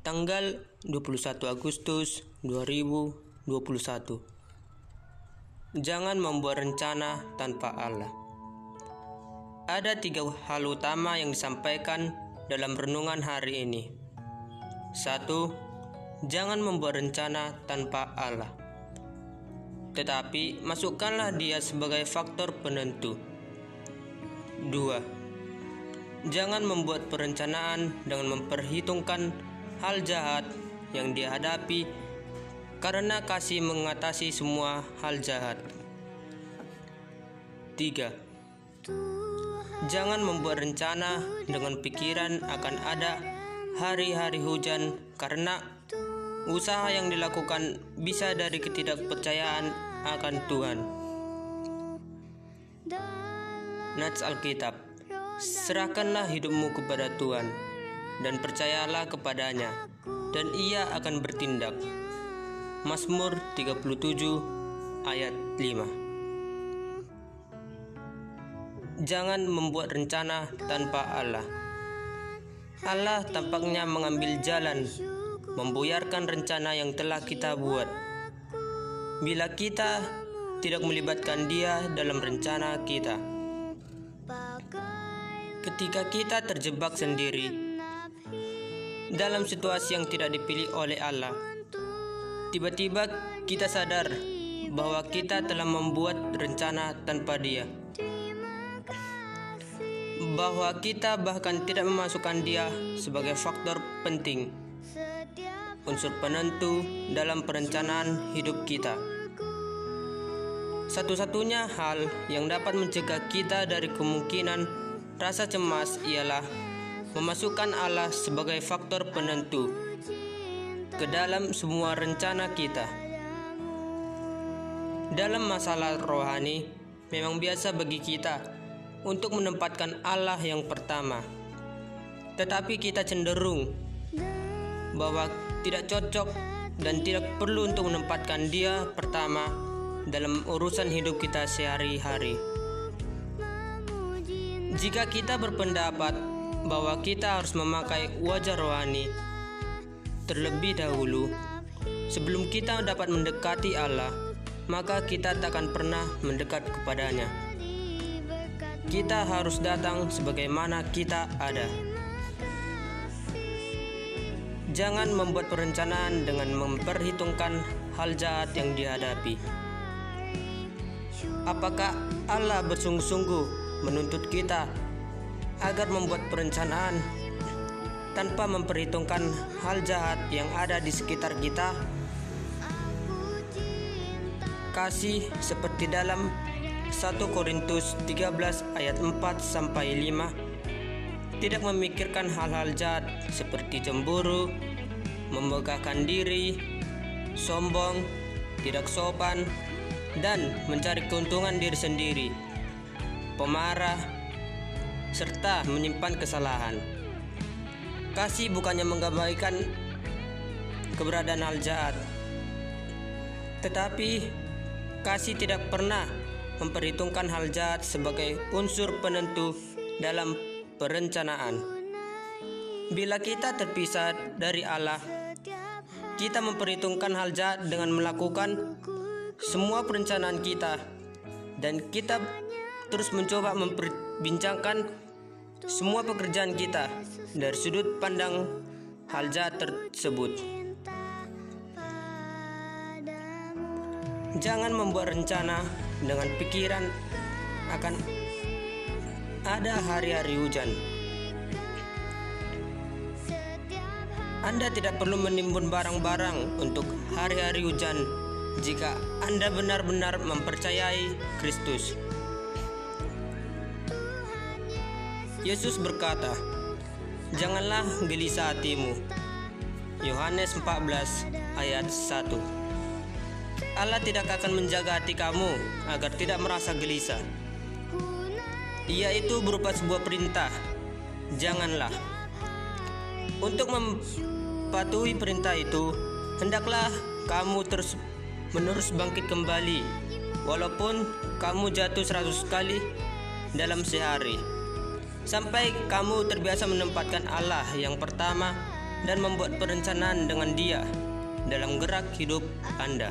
tanggal 21 Agustus 2021. Jangan membuat rencana tanpa Allah. Ada tiga hal utama yang disampaikan dalam renungan hari ini. Satu, jangan membuat rencana tanpa Allah. Tetapi masukkanlah dia sebagai faktor penentu. Dua, jangan membuat perencanaan dengan memperhitungkan hal jahat yang dihadapi karena kasih mengatasi semua hal jahat. Tiga, Jangan membuat rencana dengan pikiran akan ada hari-hari hujan karena usaha yang dilakukan bisa dari ketidakpercayaan akan Tuhan. Nats Alkitab Serahkanlah hidupmu kepada Tuhan dan percayalah kepadanya dan ia akan bertindak. Mazmur 37 ayat 5 Jangan membuat rencana tanpa Allah. Allah tampaknya mengambil jalan, membuyarkan rencana yang telah kita buat. Bila kita tidak melibatkan Dia dalam rencana kita, ketika kita terjebak sendiri dalam situasi yang tidak dipilih oleh Allah, tiba-tiba kita sadar bahwa kita telah membuat rencana tanpa Dia bahwa kita bahkan tidak memasukkan dia sebagai faktor penting, unsur penentu dalam perencanaan hidup kita. Satu-satunya hal yang dapat mencegah kita dari kemungkinan rasa cemas ialah memasukkan Allah sebagai faktor penentu ke dalam semua rencana kita. Dalam masalah rohani, memang biasa bagi kita untuk menempatkan Allah yang pertama. Tetapi kita cenderung bahwa tidak cocok dan tidak perlu untuk menempatkan Dia pertama dalam urusan hidup kita sehari-hari. Jika kita berpendapat bahwa kita harus memakai wajah rohani terlebih dahulu sebelum kita dapat mendekati Allah, maka kita tak akan pernah mendekat kepadanya. Kita harus datang sebagaimana kita ada. Jangan membuat perencanaan dengan memperhitungkan hal jahat yang dihadapi. Apakah Allah bersungguh-sungguh menuntut kita agar membuat perencanaan tanpa memperhitungkan hal jahat yang ada di sekitar kita? Kasih seperti dalam 1 Korintus 13 ayat 4 sampai 5 tidak memikirkan hal-hal jahat seperti cemburu, memegahkan diri, sombong, tidak sopan, dan mencari keuntungan diri sendiri, pemarah, serta menyimpan kesalahan. Kasih bukannya mengabaikan keberadaan hal jahat, tetapi kasih tidak pernah memperhitungkan hal jahat sebagai unsur penentu dalam perencanaan. Bila kita terpisah dari Allah, kita memperhitungkan hal jahat dengan melakukan semua perencanaan kita dan kita terus mencoba memperbincangkan semua pekerjaan kita dari sudut pandang hal jahat tersebut. Jangan membuat rencana dengan pikiran akan ada hari-hari hujan. Anda tidak perlu menimbun barang-barang untuk hari-hari hujan jika Anda benar-benar mempercayai Kristus. Yesus berkata, "Janganlah gelisah hatimu." Yohanes 14 ayat 1 Allah tidak akan menjaga hati kamu agar tidak merasa gelisah. Ia itu berupa sebuah perintah. Janganlah. Untuk mematuhi perintah itu, hendaklah kamu terus menerus bangkit kembali walaupun kamu jatuh seratus kali dalam sehari sampai kamu terbiasa menempatkan Allah yang pertama dan membuat perencanaan dengan Dia dalam gerak hidup Anda.